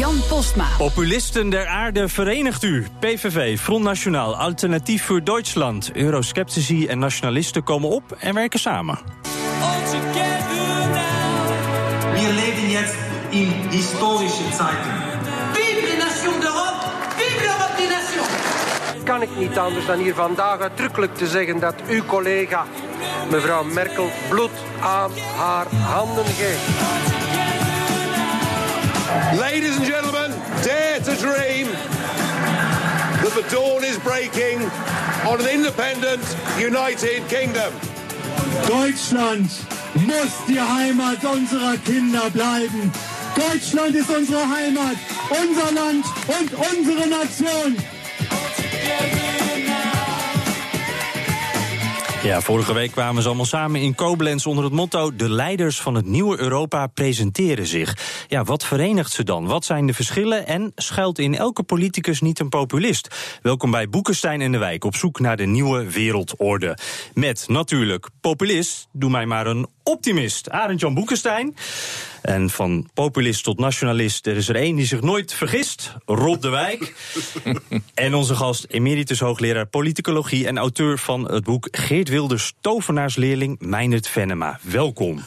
Jan Postma. Populisten der aarde verenigt u. PVV, Front Nationaal, Alternatief voor Duitsland. Eurosceptici en nationalisten komen op en werken samen. Wir leben jetzt in historische Zeiten. Vive les nations d'Europe! Vive l'Europe des nations! kan ik niet anders dan hier vandaag uitdrukkelijk te zeggen dat uw collega, mevrouw Merkel, bloed aan haar handen geeft. Ladies and gentlemen, dare to dream that the dawn is breaking on an independent, united kingdom. Deutschland muss die Heimat unserer Kinder bleiben. Deutschland ist unsere Heimat, unser Land und unsere Nation. Ja, vorige week kwamen ze allemaal samen in Koblenz onder het motto... de leiders van het nieuwe Europa presenteren zich. Ja, wat verenigt ze dan? Wat zijn de verschillen? En schuilt in elke politicus niet een populist? Welkom bij Boekenstein en de Wijk, op zoek naar de nieuwe wereldorde. Met natuurlijk populist, doe mij maar een optimist. Arend-Jan Boekenstein. En van populist tot nationalist, er is er één die zich nooit vergist. Rob de Wijk. en onze gast, emeritus hoogleraar politicologie... en auteur van het boek Geert Wilders tovenaarsleerling Meindert Venema. Welkom.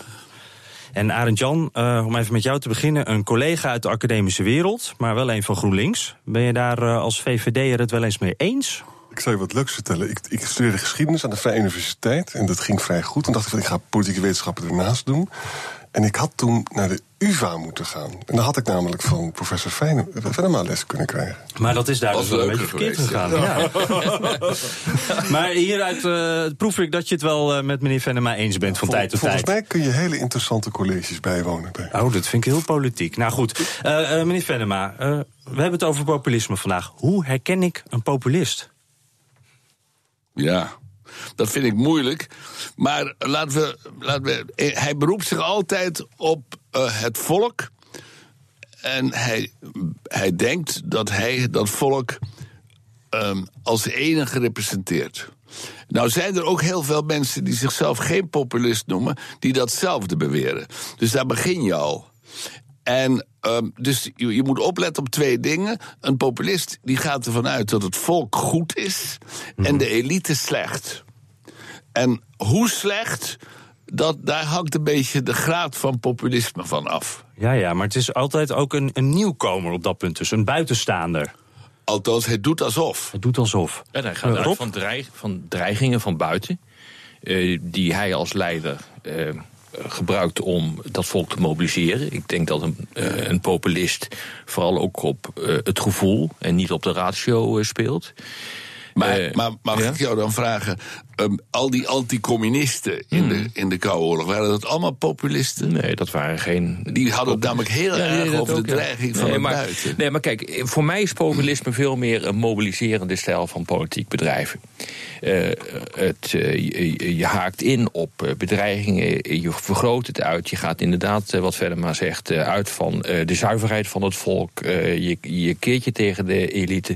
En Arend Jan, uh, om even met jou te beginnen, een collega uit de academische wereld, maar wel een van GroenLinks. Ben je daar uh, als VVD'er het wel eens mee eens? Ik zal je wat leuks vertellen. Ik, ik studeerde geschiedenis aan de Vrije Universiteit en dat ging vrij goed. Toen dacht ik van ik ga politieke wetenschappen ernaast doen. En ik had toen naar de UvA moeten gaan. En dan had ik namelijk van professor Venema les kunnen krijgen. Maar dat is daar dus wel een beetje verkeerd gegaan. Ja. Ja. maar hieruit uh, proef ik dat je het wel uh, met meneer Venema eens bent van Vol, tijd tot volgens tijd. Volgens mij kun je hele interessante colleges bijwonen. Bij. Oh, dat vind ik heel politiek. Nou goed, uh, meneer Venema, we hebben het over populisme vandaag. Hoe herken ik een populist? Ja, dat vind ik moeilijk. Maar laten we, laten we, hij beroept zich altijd op uh, het volk. En hij, hij denkt dat hij dat volk um, als enige representeert. Nou zijn er ook heel veel mensen die zichzelf geen populist noemen, die datzelfde beweren. Dus daar begin je al. En um, dus je, je, moet opletten op twee dingen. Een populist die gaat ervan uit dat het volk goed is mm. en de elite slecht. En hoe slecht, dat, daar hangt een beetje de graad van populisme van af. Ja, ja, maar het is altijd ook een, een nieuwkomer op dat punt, dus een buitenstaander. Althans, hij doet alsof. Hij doet alsof. En hij gaat uit van, dreig, van dreigingen van buiten, uh, die hij als leider uh, gebruikt om dat volk te mobiliseren. Ik denk dat een, uh, een populist vooral ook op het gevoel en niet op de ratio speelt. Maar, maar mag ja? ik jou dan vragen, um, al die anticommunisten in, hmm. de, in de Koude Oorlog, waren dat allemaal populisten? Nee, dat waren geen... Die hadden het namelijk heel ja, erg over ook, de dreiging ja. van nee, maar, buiten. Nee, maar kijk, voor mij is populisme veel meer een mobiliserende stijl van politiek bedrijven. Uh, het, uh, je, je, haakt in op bedreigingen, je vergroot het uit, je gaat inderdaad, wat verder maar zegt, uit van de zuiverheid van het volk, je, je keert je tegen de elite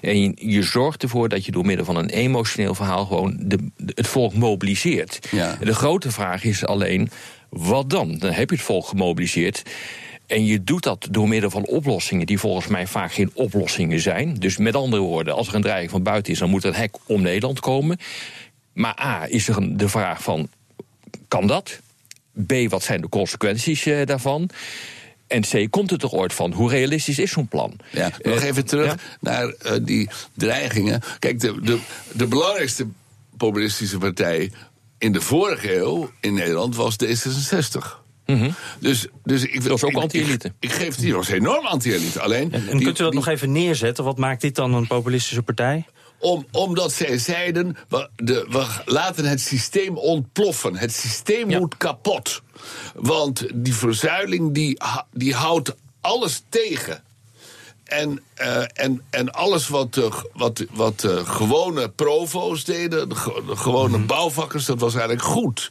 en je, je zorgt ervoor dat je door middel van een emotioneel verhaal gewoon de, het volk mobiliseert. Ja. De grote vraag is alleen, wat dan? Dan heb je het volk gemobiliseerd. En je doet dat door middel van oplossingen die volgens mij vaak geen oplossingen zijn. Dus met andere woorden, als er een dreiging van buiten is, dan moet een hek om Nederland komen. Maar A, is er de vraag van, kan dat? B, wat zijn de consequenties uh, daarvan? En C, komt het er ooit van? Hoe realistisch is zo'n plan? Ja, nog uh, even terug ja? naar uh, die dreigingen. Kijk, de, de, de belangrijkste populistische partij in de vorige eeuw in Nederland was D66. Mm -hmm. Dus, dus ik, dat was ook anti-elite. Ik, ik, geef die was enorm anti-elite. Alleen. En, en die, kunt u dat die, nog even neerzetten? Wat maakt dit dan een populistische partij? Om, omdat zij zeiden, we, de, we laten het systeem ontploffen. Het systeem ja. moet kapot. Want die verzuiling die, die houdt alles tegen. En, eh, en, en alles wat, uh, wat, wat uh, gewone provo's deden, de, ge- de gewone bouwvakkers, dat was eigenlijk goed.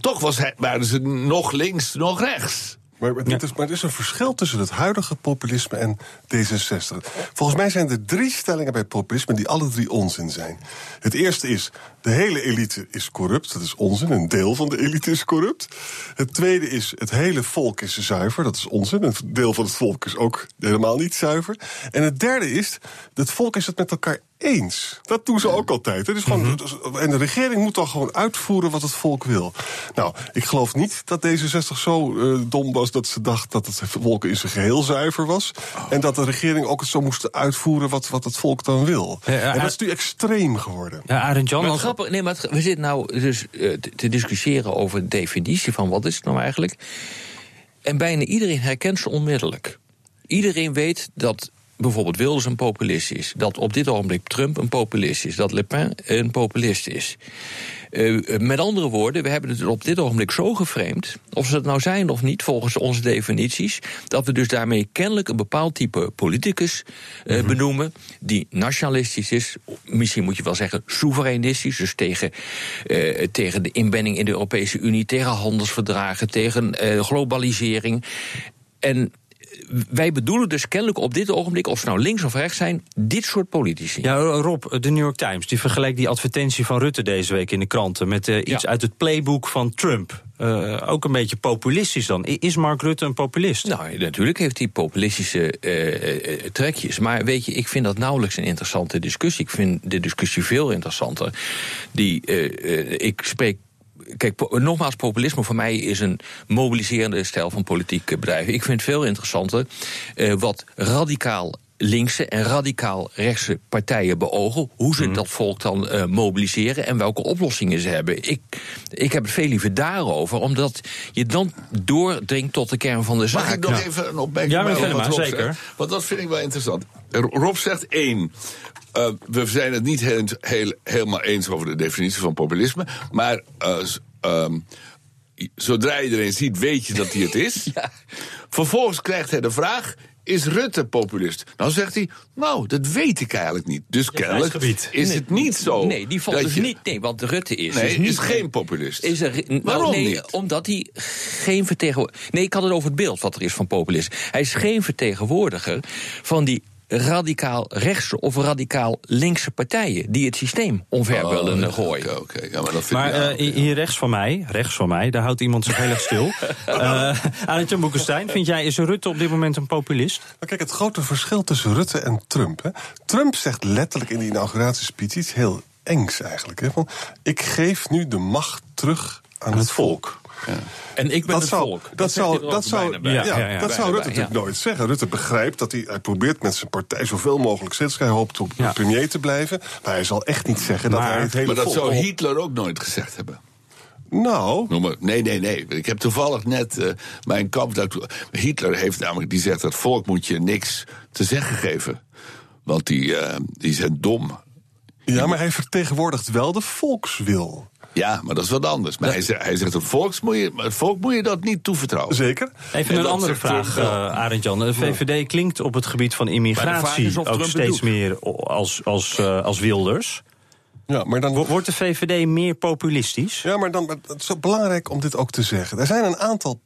Toch was hij, waren ze nog links, nog rechts. Maar, maar, het is, maar er is een verschil tussen het huidige populisme en D66. Volgens mij zijn er drie stellingen bij populisme die alle drie onzin zijn. Het eerste is, de hele elite is corrupt. Dat is onzin. Een deel van de elite is corrupt. Het tweede is, het hele volk is zuiver. Dat is onzin. Een deel van het volk is ook helemaal niet zuiver. En het derde is, het volk is het met elkaar eens. Dat doen ze ook altijd. Het is gewoon, En de regering moet dan gewoon uitvoeren wat het volk wil. Nou, ik geloof niet dat D66 zo eh, dom was dat ze dacht dat het volk in zijn geheel zuiver was. En dat de regering ook het zo moest uitvoeren wat, wat het volk dan wil. Ja, ja, en dat is nu extreem geworden. Ja, Arend Jan, als- nee, maar we zitten nou dus eh, te discussiëren over de definitie van wat is het nou eigenlijk. En bijna iedereen herkent ze onmiddellijk. Iedereen weet dat bijvoorbeeld Wilders een populist is. Dat op dit ogenblik Trump een populist is. Dat Le Pen een populist is. Eh, met andere woorden, we hebben het op dit ogenblik zo geframed, of ze het nou zijn of niet volgens onze definities, dat we dus daarmee kennelijk een bepaald type politicus eh, benoemen, die nationalistisch is, misschien moet je wel zeggen soevereinistisch, dus tegen, eh, tegen de inbending in de Europese Unie, tegen handelsverdragen, tegen eh, globalisering. En wij bedoelen dus kennelijk op dit ogenblik, of ze nou links of rechts zijn, dit soort politici. Ja, Rob, de New York Times die vergelijkt die advertentie van Rutte deze week in de kranten met eh, iets Ja. uit het playbook van Trump. Eh, ook een beetje populistisch dan. Is Mark Rutte een populist? Nou, natuurlijk heeft hij populistische eh, trekjes. Maar weet je, ik vind dat nauwelijks een interessante discussie. Ik vind de discussie veel interessanter. Die, ik spreek. Kijk, nogmaals, populisme voor mij is een mobiliserende stijl van politiek bedrijven. Ik vind het veel interessanter eh, wat radicaal linkse en radicaal rechtse partijen beogen. Hoe ze dat volk dan eh, mobiliseren en welke oplossingen ze hebben. Ik, ik heb het veel liever daarover, omdat je dan doordringt tot de kern van de zaak. Mag ik nog even een opmerking Ja, maken op maar, Rob zeker. zegt? Want dat vind ik wel interessant. Rob zegt één. eh, we zijn het niet heel, heel- helemaal eens over de definitie van populisme. Maar eh, ehm, zodra iedereen ziet, weet je dat hij het is. Vervolgens krijgt hij de vraag. Is Rutte populist? Nou zegt hij, nou, dat weet ik eigenlijk niet. Dus kennelijk is Nee, het niet zo. Nee, die valt dus je- niet. Nee, want Rutte is. Nee, dus niet, is geen populist. Is er, nou, Waarom nee, niet? Omdat hij geen vertegenwoordiger. Nee, ik had het over het beeld wat er is van populist. Hij is geen vertegenwoordiger van die radicaal rechtse of radicaal linkse partijen die het systeem omver Oh, willen ja, gooien. Ja, maar dat vind Maar ja, eh, hier rechts van mij, rechts van mij, daar houdt iemand zich heel erg stil. uh, Arend Boekenstein, vind jij, is Rutte op dit moment een populist? Maar kijk, het grote verschil tussen Rutte en Trump. Hè. Trump zegt letterlijk in die inauguratiespeech iets heel engs eigenlijk. Hè, van, ik geef nu de macht terug aan, het volk. En ik ben Dat het zou, volk. dat zou, dat zou, bij. ja, Ja, ja, ja. dat zou Rutte bij, natuurlijk ja. nooit zeggen. Rutte begrijpt dat hij, hij probeert met zijn partij zoveel mogelijk zetels. Hij hoopt op Ja. premier te blijven. Maar hij zal echt niet zeggen dat hij het hele Maar dat volk... zou Hitler ook nooit gezegd hebben. Nou, Noem maar, nee, nee, nee. Ik heb toevallig net eh, mijn kamp. Dat, Hitler heeft namelijk, die zegt dat volk moet je niks te zeggen geven. Want die, eh, die zijn dom. ja, maar hij vertegenwoordigt wel de volkswil. Ja, maar dat is wat anders. Maar hij, zegt, hij zegt, het, volks moet je, het volk moet je dat niet toevertrouwen. Zeker. Even En een andere vraag, Trump wel. uh, Arend Jan. De VVD klinkt op het gebied van immigratie ook Trump steeds meer als, als, eh, als Wilders. Ja, maar dan... Wo- Wordt de VVD meer populistisch? Ja, maar dan, het is zo belangrijk om dit ook te zeggen. Er zijn een aantal.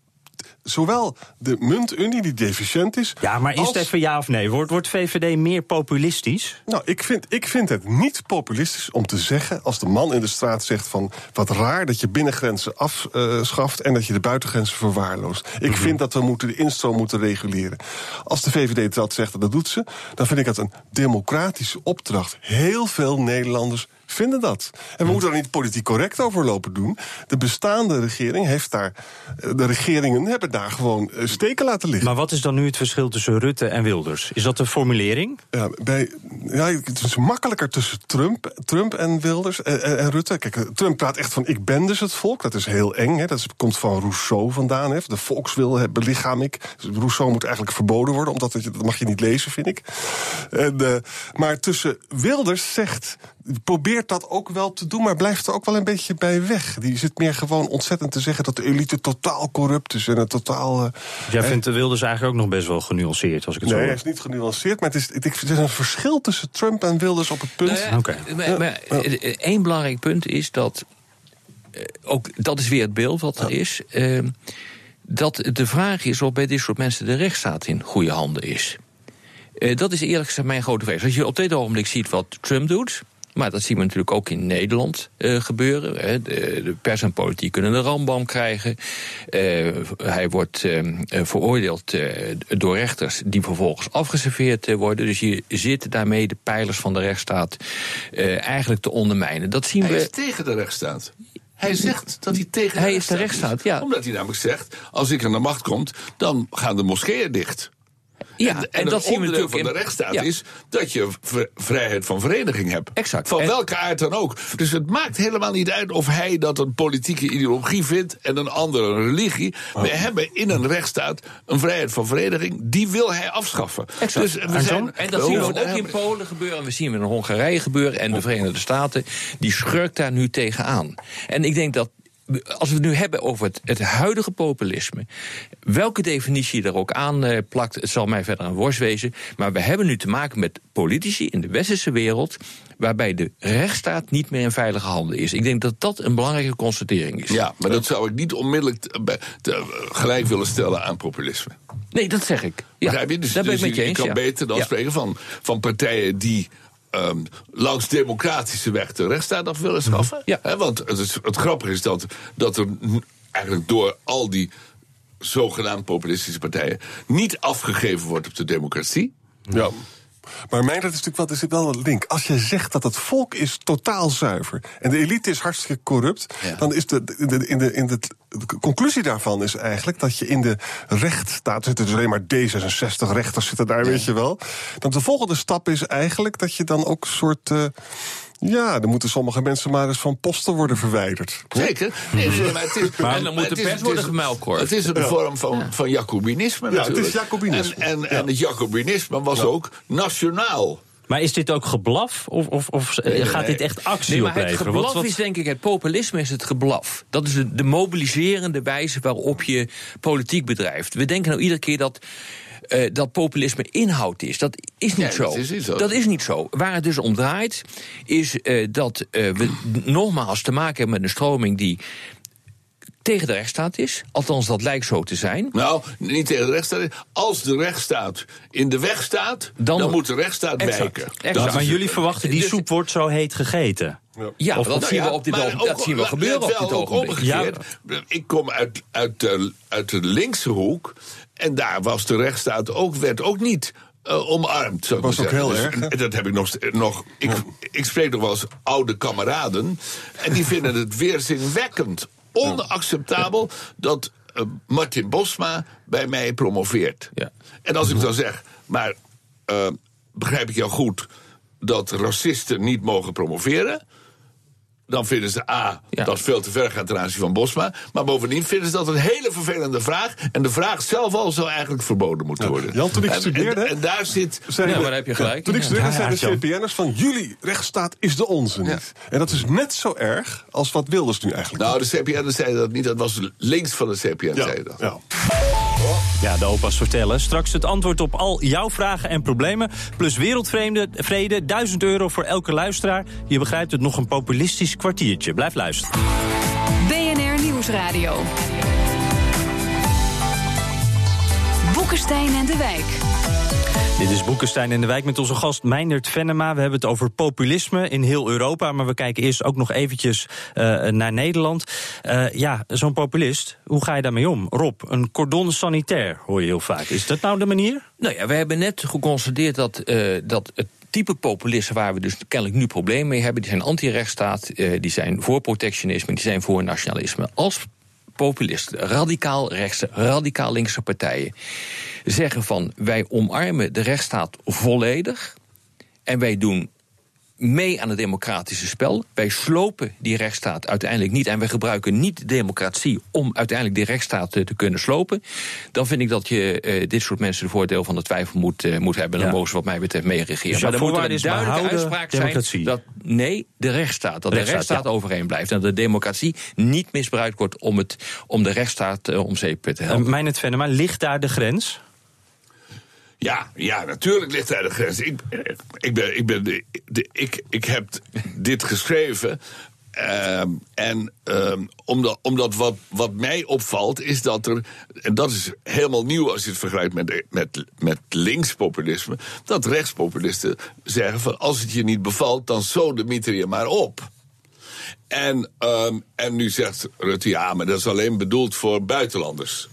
Zowel de muntunie, die deficiënt is. Ja, maar is als- het even ja of nee? Wordt, wordt VVD meer populistisch? Nou, ik vind, ik vind het niet populistisch om te zeggen. als de man in de straat zegt van. wat raar dat je binnengrenzen afschaft. en dat je de buitengrenzen verwaarloost. Ik vind dat we moeten de instroom moeten reguleren. Als de VVD dat zegt, en dat doet ze. dan vind ik dat een democratische opdracht. Heel veel Nederlanders vinden dat. En we moeten er niet politiek correct over lopen doen. De bestaande regering heeft daar. eh, de regeringen hebben daar gewoon eh, steken laten liggen. Maar wat is dan nu het verschil tussen Rutte en Wilders? Is dat de formulering? Ja, bij, ja, het is makkelijker tussen Trump, Trump en Wilders en, en- en Rutte. Kijk, Trump praat echt van ik ben dus het volk. Dat is heel eng. Hè. Dat komt van Rousseau vandaan. Hè. De volkswil belichaam ik. Rousseau moet eigenlijk verboden worden, omdat het, dat mag je niet lezen, vind ik. En, eh, maar tussen Wilders zegt probeert dat ook wel te doen, maar blijft er ook wel een beetje bij weg. Die zit meer gewoon ontzettend te zeggen dat de elite totaal corrupt is en het totaal. Uh, Jij vindt de Wilders eigenlijk ook nog best wel genuanceerd, als ik het nee, zo hij is niet genuanceerd, maar het is, het is een verschil tussen Trump en Wilders op het punt. Nou ja, Oké. maar, maar één belangrijk punt is dat. eh, ook dat is weer het beeld wat er is. eh, dat de vraag is of bij dit soort mensen de rechtsstaat in goede handen is. Eh, dat is eerlijk gezegd mijn grote vrees. Als je op dit ogenblik ziet wat Trump doet. Maar dat zien we natuurlijk ook in Nederland eh, gebeuren. Hè. De, de pers en politiek kunnen een rambam krijgen. Eh, hij wordt eh, eh, veroordeeld door rechters die vervolgens afgeserveerd worden. Dus je zit daarmee de pijlers van de rechtsstaat eigenlijk te ondermijnen. Dat zien Hij we. is tegen de rechtsstaat. Hij zegt dat hij tegen Hij de is de rechtsstaat rechtsstaat, ja. Omdat hij namelijk zegt, als ik aan de macht kom, dan gaan de moskeeën dicht. Ja, en, dat zien we onderdeel natuurlijk van de in- rechtsstaat ja. is dat je v- vrijheid van vereniging hebt. Exact. Van En- welke aard dan ook. Dus het maakt helemaal niet uit of hij dat een politieke ideologie vindt en een andere een religie. Oh. We hebben in een rechtsstaat een vrijheid van vereniging. Die wil hij afschaffen. Exact. Dus we en, zijn, en dat we zien we ook in Polen gebeuren. En we zien het in Hongarije gebeuren. En de Verenigde Staten. Die schurkt daar nu tegenaan. En ik denk dat. Als we het nu hebben over het, het huidige populisme. welke definitie je er ook aan eh, plakt. het zal mij verder een worst wezen. Maar we hebben nu te maken met politici in de westerse wereld. waarbij de rechtsstaat niet meer in veilige handen is. Ik denk dat dat een belangrijke constatering is. Ja, maar dat zou ik niet onmiddellijk te- bij- te- gelijk willen stellen aan populisme. Nee, dat zeg ik. Ja, Begrijp je? Dus, daar ben ik dus met je je eens. kan ja. beter dan Ja. spreken van, van partijen die ehm, langs democratische weg de rechtsstaat af willen schaffen. Ja. Want het, is, het grappige is dat, dat er eigenlijk door al die zogenaamd populistische partijen niet afgegeven wordt op de democratie. Ja. Maar mijn dat is natuurlijk wel, er zit wel een link. Als je zegt dat het volk is totaal zuiver en de elite is hartstikke corrupt, Ja. dan is de, in de, in de, in de, de conclusie daarvan is eigenlijk dat je in de rechtsstaat zitten dus alleen maar D66 rechters zitten daar, weet je wel. Dan de volgende stap is eigenlijk dat je dan ook een soort eh, ja, dan moeten sommige mensen maar eens van posten worden verwijderd. Zeker. Nee, nee, maar het is, En dan moet de pers worden gemuilkorfd. Het is een vorm van, van Jacobinisme Ja, het is Jacobinisme. En, en, Ja. en het Jacobinisme was ook nationaal. Maar is dit ook geblaf? Of, of, of eh, Nee, gaat nee. dit echt actie Nee, maar het opleveren? geblaf Wat- wat- is denk ik, het populisme is het geblaf. Dat is de, de mobiliserende wijze waarop je politiek bedrijft. We denken nou iedere keer dat... eh, dat populisme inhoud is. Dat is niet Nee, zo. dat is niet zo. Dat is niet zo. Waar het dus om draait, is eh, dat eh, we nogmaals te maken hebben met een stroming die tegen de rechtsstaat is. Althans, dat lijkt zo te zijn. Nou, niet tegen de rechtsstaat. Als de rechtsstaat in de weg staat, dan, Dan- moet de rechtsstaat Exact. wijken. Exact. Dat maar is jullie verwachten die Dus- soep wordt zo heet gegeten. Ja, Of- dat Nou zien we ja, op dit ogenblik. ook- Dat zien we gebeuren op dit ogenblik. Ik kom uit, uit, de, uit de linkse hoek. En daar was de rechtsstaat ook, werd ook niet eh, omarmd. Zou ik Was ook heel erg, hè? Dus Dat heb ik nog. st- nog ik, ik spreek nog wel eens oude kameraden. En die vinden het weerzinwekkend. Onacceptabel dat eh, Martin Bosma bij mij promoveert. Ja. En als ik dan zeg, maar eh, begrijp ik jou goed dat racisten niet mogen promoveren? Dan vinden ze A, Ja. dat is veel te ver gaat ten aanzien van Bosma. Maar bovendien vinden ze dat een hele vervelende vraag. En de vraag zelf al zou eigenlijk verboden moeten worden. Jan, toen ik En- studeerde, En, en daar zit. Zijn Ja, maar heb je gelijk. Toen ik studeerde, Ja, zeiden ja, de CPN'ers van jullie rechtsstaat is de onze niet. En dat is net zo erg als wat Wilders nu eigenlijk Nou, de CPN zei dat niet. Dat was links van de CPN, doet. zei dat. ja. Ja, de opa's vertellen. Straks het antwoord op al jouw vragen en problemen. Plus wereldvrede, vrede, 1000 euro voor elke luisteraar. Je begrijpt het nog een populistisch kwartiertje. Blijf luisteren. BNR Nieuwsradio. Boekenstein en de Wijk. Dit is Boekenstein in de Wijk met onze gast Meindert Venema. We hebben het over populisme in heel Europa. Maar we kijken eerst ook nog eventjes eh, naar Nederland. Eh, ja, zo'n populist, hoe ga je daarmee om? Rob, een cordon sanitair hoor je heel vaak. Is dat nou de manier? Nou ja, we hebben net geconstateerd dat, eh, dat het type populisten waar we dus kennelijk nu problemen mee hebben, die zijn anti-rechtsstaat, die zijn voor protectionisme, die zijn voor nationalisme. Als populisten, radicaal rechtse, radicaal linkse partijen, zeggen van wij omarmen de rechtsstaat volledig en wij doen mee aan het democratische spel. Wij slopen die rechtsstaat uiteindelijk niet. En wij gebruiken niet de democratie om uiteindelijk die rechtsstaat te, te kunnen slopen. Dan vind ik dat je uh, dit soort mensen de voordeel van de twijfel moet, uh, moet hebben. Dan Ja. mogen ze wat mij betreft meeregeren. Dus maar dan moet er een duidelijke uitspraak zijn dat nee, de rechtsstaat. Dat de Rechtsstaat, rechtsstaat ja. overeind blijft. En dat de democratie niet misbruikt wordt om, het, om de rechtsstaat uh, om zeep te helpen. Uh, Mijnet Venema, ligt daar de grens? Ja, ja, natuurlijk ligt daar de grens. Ik, ik, ben, ik, ben de, de, ik, ik heb dit geschreven. Um, en um, omdat, omdat wat, wat mij opvalt, is dat er. En dat is helemaal nieuw als je het vergelijkt met, met, met linkspopulisme. Dat rechtspopulisten zeggen: van als het je niet bevalt, dan sodemieter je maar op. En, um, en nu zegt Rutte: ja, maar dat is alleen bedoeld voor buitenlanders.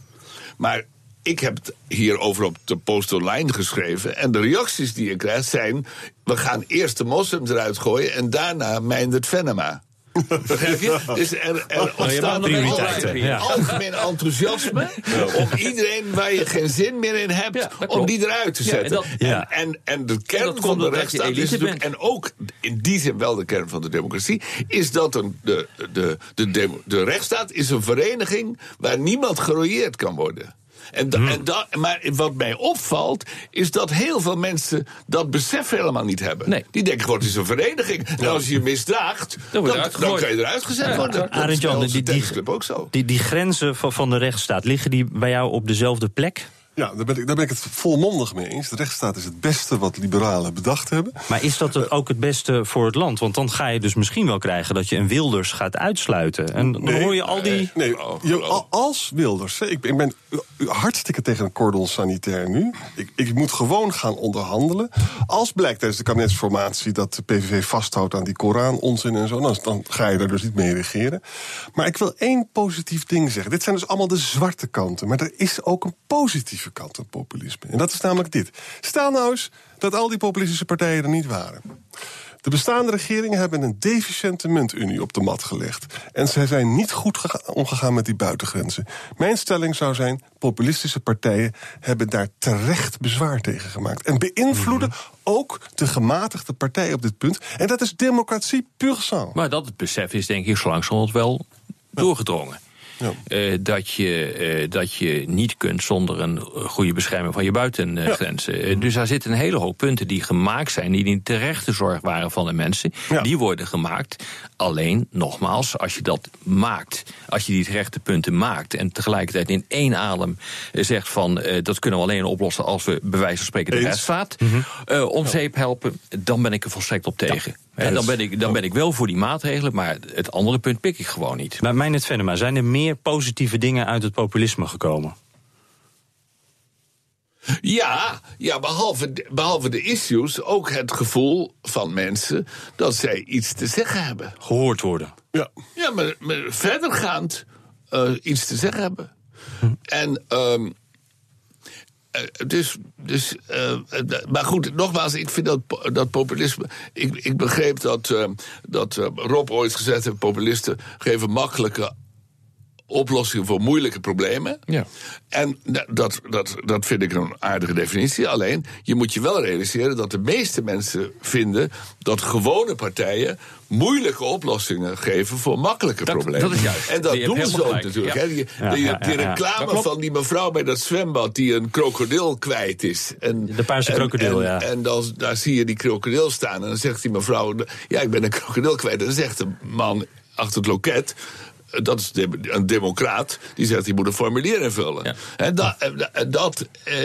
Maar ik heb het hierover op de Post Online geschreven. En de reacties die je krijgt zijn... we gaan eerst de moslims eruit gooien... en daarna Meindert Venema. Begrijp je? Dus er, er ontstaat prioriteiten, ja. algemeen enthousiasme... om iedereen waar je geen zin meer in hebt... Ja, om die eruit te zetten. en dat-. En, en, en de kern van de rechtsstaat is natuurlijk... en ook in die zin wel de kern van de democratie... is dat een, de, de, de, de, de rechtsstaat is een vereniging... waar niemand gerooieerd kan worden. En da, en da, maar wat mij opvalt, is dat heel veel mensen dat besef helemaal niet hebben. Nee. Die denken gewoon, het is een vereniging. En als je je misdraagt, Dan dan, kan je eruit gezet Ja, worden. Dat is Arend Jan, die, die, tennisclub ook zo. die, die grenzen van, van de rechtsstaat, liggen die bij jou op dezelfde plek? Ja, daar ben, ik, daar ben ik het volmondig mee eens. De rechtsstaat is het beste wat liberalen bedacht hebben. Maar is dat het ook het beste voor het land? Want dan ga je dus misschien wel krijgen dat je een Wilders gaat uitsluiten. En dan Nee, hoor je al die... Nee, je- a- als Wilders. Ik ben, ik ben hartstikke tegen een cordon sanitair nu. Ik, ik moet gewoon gaan onderhandelen. Als blijkt tijdens de kabinetsformatie dat de PVV vasthoudt aan die Koran, onzin en zo, dan, dan ga je daar dus niet mee regeren. Maar ik wil één positief ding zeggen. Dit zijn dus allemaal de zwarte kanten. Maar er is ook een positieve kant aan populisme. En dat is namelijk dit. Stel nou eens dat al die populistische partijen er niet waren. De bestaande regeringen hebben een deficiënte muntunie op de mat gelegd. En ze zijn niet goed gega- omgegaan met die buitengrenzen. Mijn stelling zou zijn: populistische partijen hebben daar terecht bezwaar tegen gemaakt. En beïnvloeden ook de gematigde partijen op dit punt. En dat is democratie pur sang. Maar dat het besef is denk ik zo langzamerhand wel doorgedrongen. Ja. Eh, dat, je, eh, dat je niet kunt zonder een goede bescherming van je buitengrenzen. Eh, dus daar zitten een hele hoop punten die gemaakt zijn, die niet terechte zorg waren van de mensen. Ja. Die worden gemaakt. Alleen, nogmaals, als je dat maakt, als je die terechte punten maakt en tegelijkertijd in één adem eh, zegt van eh, dat kunnen we alleen oplossen als we bij wijze van spreken de rechtsstaat eh, om zeep helpen, dan ben ik er volstrekt op tegen. Dan, ben ik, dan ben ik wel voor die maatregelen, maar het andere punt pik ik gewoon niet. Maar Mijnet Venema, zijn er meer positieve dingen uit het populisme gekomen? Ja, ja behalve, de- behalve de issues ook het gevoel van mensen dat zij iets te zeggen hebben. Gehoord worden. Ja. Ja, maar, maar verdergaand eh, iets te zeggen hebben. En. ehm eh, dus, dus eh, eh, maar goed, nogmaals, ik vind dat, dat populisme. Ik, ik begreep dat, eh, dat eh, Rob ooit gezegd heeft: populisten geven makkelijke oplossingen voor moeilijke problemen. Ja. En da- dat, dat, dat vind ik een aardige definitie. Alleen, je moet je wel realiseren dat de meeste mensen vinden dat gewone partijen moeilijke oplossingen geven voor makkelijke Dat- problemen. dat is juist. En dat doen ze ook gelijk. natuurlijk. Ja. hè. Die, Ja, reclame van die mevrouw bij dat zwembad die een krokodil kwijt is. En, De paarse en- krokodil, en, ja. En dan, daar zie je die krokodil staan. En dan zegt die mevrouw: Ja, ik ben een krokodil kwijt. En dan zegt de man achter het loket. Dat is de- een democraat die zegt: die moet een formulier invullen. Ja. En dat, eh, dat, eh,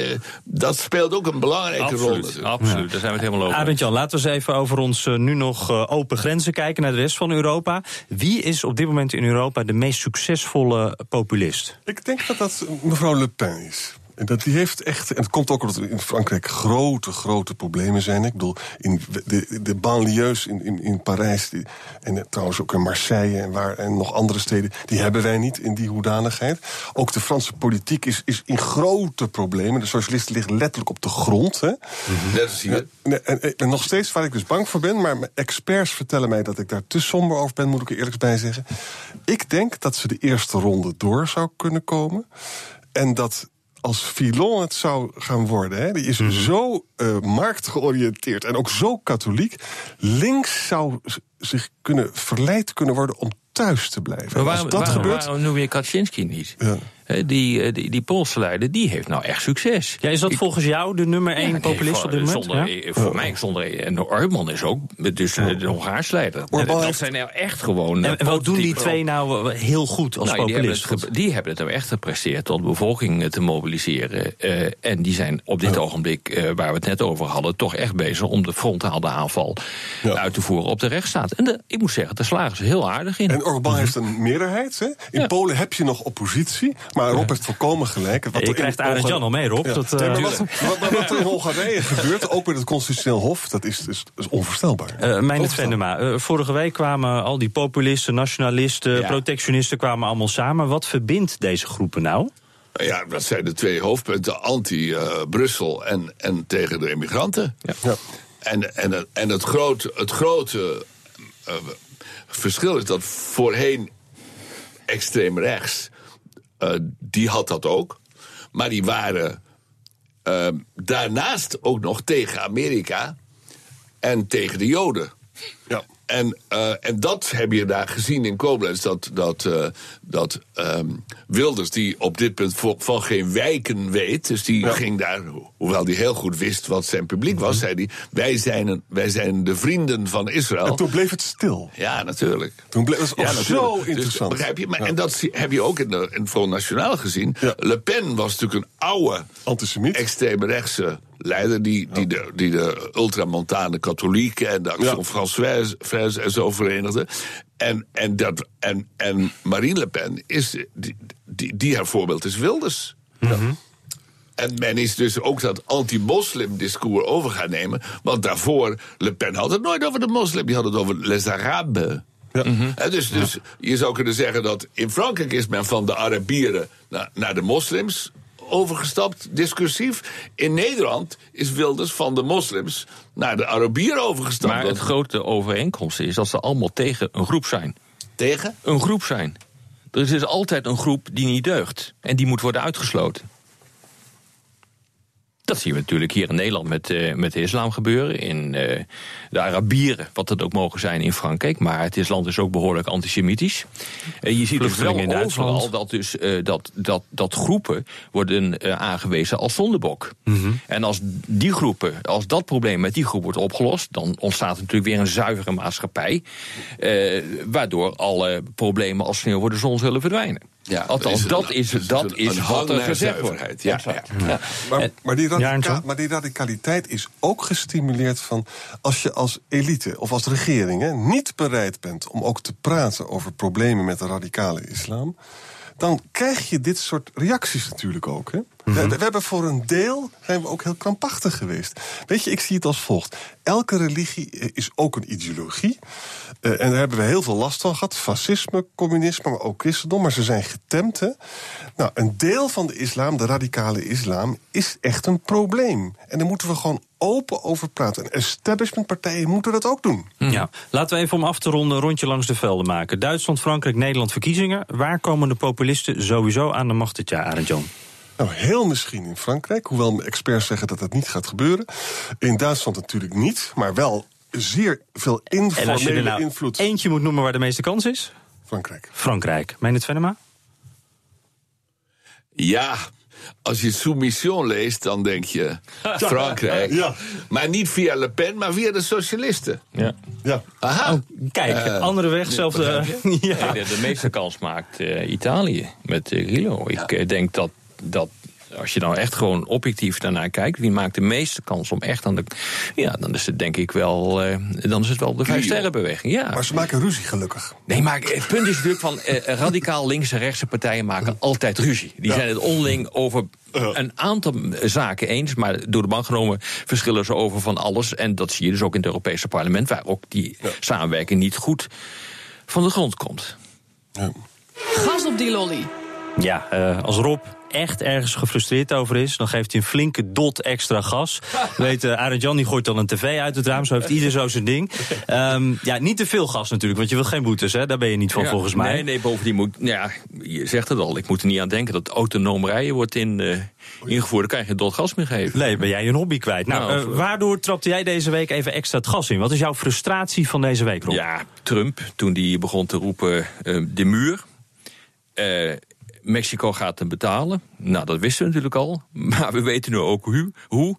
dat speelt ook een belangrijke rol. Absoluut, natuurlijk. absoluut. daar zijn we het helemaal over. Arend Jan, laten we eens even over ons eh, nu nog eh, open grenzen kijken naar de rest van Europa. Wie is op dit moment in Europa de meest succesvolle populist? Ik denk dat dat mevrouw Le Pen is. En dat die heeft echt, en het komt ook omdat er in Frankrijk grote, grote problemen zijn. Ik bedoel, in de, de banlieues in, in, in Parijs, die, en trouwens ook in Marseille en, waar, en nog andere steden, die hebben wij niet in die hoedanigheid. Ook de Franse politiek is, is in grote problemen. De socialisten liggen letterlijk op de grond. Hè. Net als hier. Nee, En, en, en nog steeds waar ik dus bang voor ben, maar mijn experts vertellen mij dat ik daar te somber over ben, moet ik er eerlijk bij zeggen. Ik denk dat ze de eerste ronde door zou kunnen komen. En dat als Filon het zou gaan worden, hè, die is Mhm. zo eh, marktgeoriënteerd en ook zo katholiek. Links zou zich kunnen verleid kunnen worden om thuis te blijven. Maar En waarom, als dat waarom, gebeurt. waarom noem je Kaczynski niet? Ja. Die, eh, die, die Poolse leider, die heeft nou echt succes. Ja, is dat volgens jou de nummer één Ja, nee, populist voor- op dit moment? Zonder, Ja? eh, Voor mij zonder. En Orban is ook dus eh, de Hongaars leider. Orbán dat heeft- zijn nou echt gewoon. En, en wat doen die twee nou eh, heel goed als Nou, die, hebben populist? het, ge- die hebben het nou echt gepresteerd om de bevolking eh, te mobiliseren. Eh, en die zijn op dit ogenblik, eh, waar we het net over hadden, toch echt bezig om de frontale aanval Ja. uit te voeren op de rechtsstaat. En de, ik moet zeggen, daar slagen ze heel aardig in. En Orbán heeft een meerderheid. Hè? In Ja. Polen heb je nog oppositie. Maar Rob heeft volkomen gelijk. Wat Je krijgt Arend Jan al mee, Rob. Ja. Dat, eh, Nee, maar wat, wat, wat- wat er in Hongarije gebeurt, ook met het constitutioneel hof, dat is, is, is onvoorstelbaar. Eh Meijnet Onvoorstelbaar. Venema, eh, vorige week kwamen al die populisten, nationalisten, Ja. protectionisten kwamen allemaal samen. Wat verbindt deze groepen nou? Ja, dat zijn de twee hoofdpunten: anti-Brussel en, en tegen de immigranten. Ja. En, en, en het, grote, het grote eh, verschil is dat voorheen extreem rechts, eh, die had dat ook. Maar die waren eh, daarnaast ook nog tegen Amerika en tegen de Joden. Ja. En, eh, en dat heb je daar gezien in Koblenz. Dat, dat, eh, dat ehm, Wilders, die op dit punt van geen wijken weet. Dus die ging daar, hoewel hij heel goed wist wat zijn publiek was, zei hij: wij zijn, een, wij zijn de vrienden van Israël. En toen bleef het stil. Ja, natuurlijk. Toen bleef het Ja, zo Dus, interessant. begrijp je? Maar, Ja. En dat heb je ook in, de, in het Front Nationaal gezien. Le Pen was natuurlijk een oude Antisemiet. extreme rechtse leider die, die, de, die de ultramontane katholieken en de Action Ja. Française en zo verenigde. En, en, dat, en, en Marine Le Pen is die, die, die haar voorbeeld is Wilders. En men is dus ook dat anti-moslim discours over gaan nemen. Want daarvoor, Le Pen had het nooit over de moslim, die had het over les Arabes. Hè, dus, dus je zou kunnen zeggen dat in Frankrijk is men van de Arabieren naar, naar de moslims overgestapt, discussief. In Nederland is Wilders van de moslims naar de Arabieren overgestapt. maar het grote overeenkomst is dat ze allemaal tegen een groep zijn. tegen? Een groep zijn. Er is dus altijd een groep die niet deugt. En die moet worden uitgesloten. Dat zien we natuurlijk hier in Nederland met, eh, met de islam gebeuren. In eh, de Arabieren, wat het ook mogen zijn in Frankrijk. Maar het is land is ook behoorlijk antisemitisch. En je ziet dus wel in Duitsland. overal dat, dus, eh, dat, dat, dat groepen worden aangewezen als zondebok. En als die groepen, als dat probleem met die groep wordt opgelost... dan ontstaat natuurlijk weer een zuivere maatschappij. waardoor alle problemen als sneeuw voor de zon zullen verdwijnen. Ja, Althans, is dat een- is, is dat een- is een wat er gezegd wordt. Ja, Exact. ja. Ja. Maar, maar, die maar die radicaliteit is ook gestimuleerd van als je als elite of als regering hè, niet bereid bent om ook te praten over problemen met de radicale islam, dan krijg je dit soort reacties natuurlijk ook. Hè? We, we hebben voor een deel zijn we ook heel krampachtig geweest. Weet je, ik zie het als volgt. Elke religie eh, is ook een ideologie. Eh, en daar hebben we heel veel last van gehad. Fascisme, communisme, maar ook christendom. Maar ze zijn getemd. Hè? Nou, een deel van de islam, de radicale islam, is echt een probleem. En daar moeten we gewoon open over praten. En establishmentpartijen moeten dat ook doen. Ja. Laten we even om af te ronden een rondje langs de velden maken. Duitsland, Frankrijk, Nederland verkiezingen. Waar komen de populisten sowieso aan de macht dit jaar, Arend Jan? Nou, heel misschien in Frankrijk, hoewel mijn experts zeggen dat dat niet gaat gebeuren. In Duitsland natuurlijk niet, maar wel zeer veel En als je er informele nou invloed. eentje moet noemen waar de meeste kans is? Frankrijk. Frankrijk. Meijnet Venema? Ja, als je Soumission leest, dan denk je Frankrijk. Ja. Maar niet via Le Pen, maar via de socialisten. Ja. Ja. Aha. Kijk, Eh, andere weg, zelfde... ja. Nee, de, de meeste kans maakt eh, Italië met uh, Grillo. Ik denk dat, dat als je nou echt gewoon objectief daarnaar kijkt, wie maakt de meeste kans om echt aan de. Ja, dan is het denk ik wel. eh, dan is het wel de vijf sterrenbeweging. Ja. Maar ze maken ruzie, gelukkig. Nee, maar het punt is natuurlijk van eh, radicaal linkse en rechtse partijen maken altijd ruzie. Die zijn het onderling over een aantal zaken eens, maar door de bank genomen verschillen ze over van alles. En dat zie je dus ook in het Europese parlement, waar ook die samenwerking niet goed van de grond komt. Ja. Gas op die lolly. Ja, uh, als Rob echt ergens gefrustreerd over is, dan geeft hij een flinke dot extra gas. Weet, uh, Arend Jan die gooit dan een tv uit het raam, zo heeft ieder zo zijn ding. Um, ja, niet te veel gas natuurlijk, want je wilt geen boetes, hè? Daar ben je niet van ja, volgens mij. Nee, nee, bovendien moet, ja, je zegt het al, ik moet er niet aan denken dat autonoom rijden wordt in, uh, ingevoerd. Dan kan je geen dot gas meer geven. Nee, ben jij een hobby kwijt. Nou, nou uh, waardoor trapte jij deze week even extra het gas in? Wat is jouw frustratie van deze week, Rob? Ja, Trump, toen die begon te roepen, de muur. Mexico gaat hem betalen. Nou, dat wisten we natuurlijk al. Maar we weten nu ook hoe.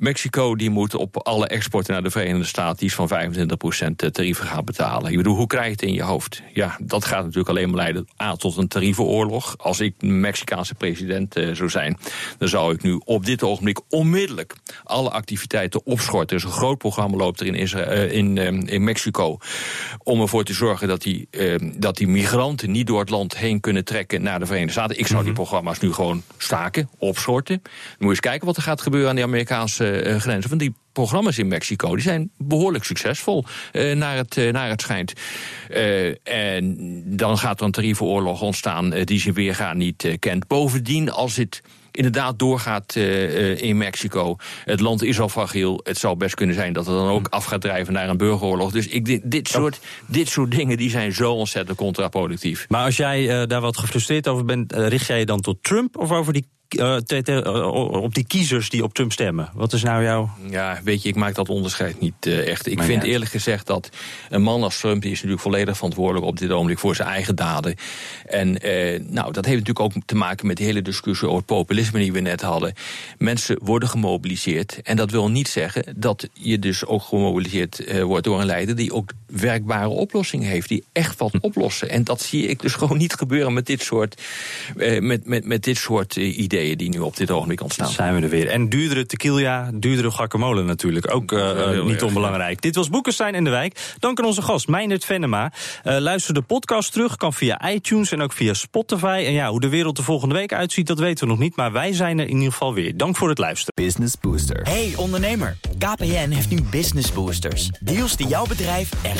Mexico die moet op alle exporten naar de Verenigde Staten iets van 25% tarieven gaan betalen. Ik bedoel, hoe krijg je het in je hoofd? Ja, dat gaat natuurlijk alleen maar leiden A, tot een tarievenoorlog. Als ik Mexicaanse president uh, zou zijn, dan zou ik nu op dit ogenblik onmiddellijk alle activiteiten opschorten. Dus een groot programma loopt er in, Israël, uh, in, in Mexico om ervoor te zorgen dat die, dat die migranten niet door het land heen kunnen trekken naar de Verenigde Staten. Ik zou die Mhm. programma's nu gewoon staken, opschorten. Dan moet je eens kijken wat er gaat gebeuren aan die Amerikaanse grenzen. Want die programma's in Mexico die zijn behoorlijk succesvol, uh, naar, het, naar het schijnt. en dan gaat er een tarievenoorlog ontstaan die zijn weergaan niet kent. Bovendien, als het inderdaad doorgaat in Mexico. Het land is al fragiel. Het zou best kunnen zijn dat het dan ook af gaat drijven naar een burgeroorlog. Dus ik, dit, dit, soort, dit soort dingen die zijn zo ontzettend contraproductief. Maar als jij daar wat gefrustreerd over bent, richt jij je dan tot Trump of over die uh, te, te, op die kiezers die op Trump stemmen. Wat is nou jouw... Ja, weet je, ik maak dat onderscheid niet uh, echt. Ik Maar vind eerlijk gezegd dat een man als Trump... die is natuurlijk volledig verantwoordelijk op dit ogenblik voor zijn eigen daden. En nou, dat heeft natuurlijk ook te maken met die hele discussie over het populisme die we net hadden. Mensen worden gemobiliseerd. En dat wil niet zeggen dat je dus ook gemobiliseerd wordt door een leider... die ook werkbare oplossingen heeft, die echt wat oplossen. En dat zie ik dus gewoon niet gebeuren met dit soort, uh, met, met, met dit soort uh, ideeën die nu op dit ogenblik ontstaan. Zijn we er weer. En duurdere tequila, duurdere guacamole natuurlijk. Ook uh, uh, niet onbelangrijk. Ja. Dit was Boekenstein in de Wijk. Dank aan onze gast, Meindert Venema. Uh, luister de podcast terug, kan via iTunes en ook via Spotify. En ja, hoe de wereld er volgende week uitziet, dat weten we nog niet. Maar wij zijn er in ieder geval weer. Dank voor het luisteren. Business Booster. Hey ondernemer, KPN heeft nu Business Boosters. Deals die jouw bedrijf echt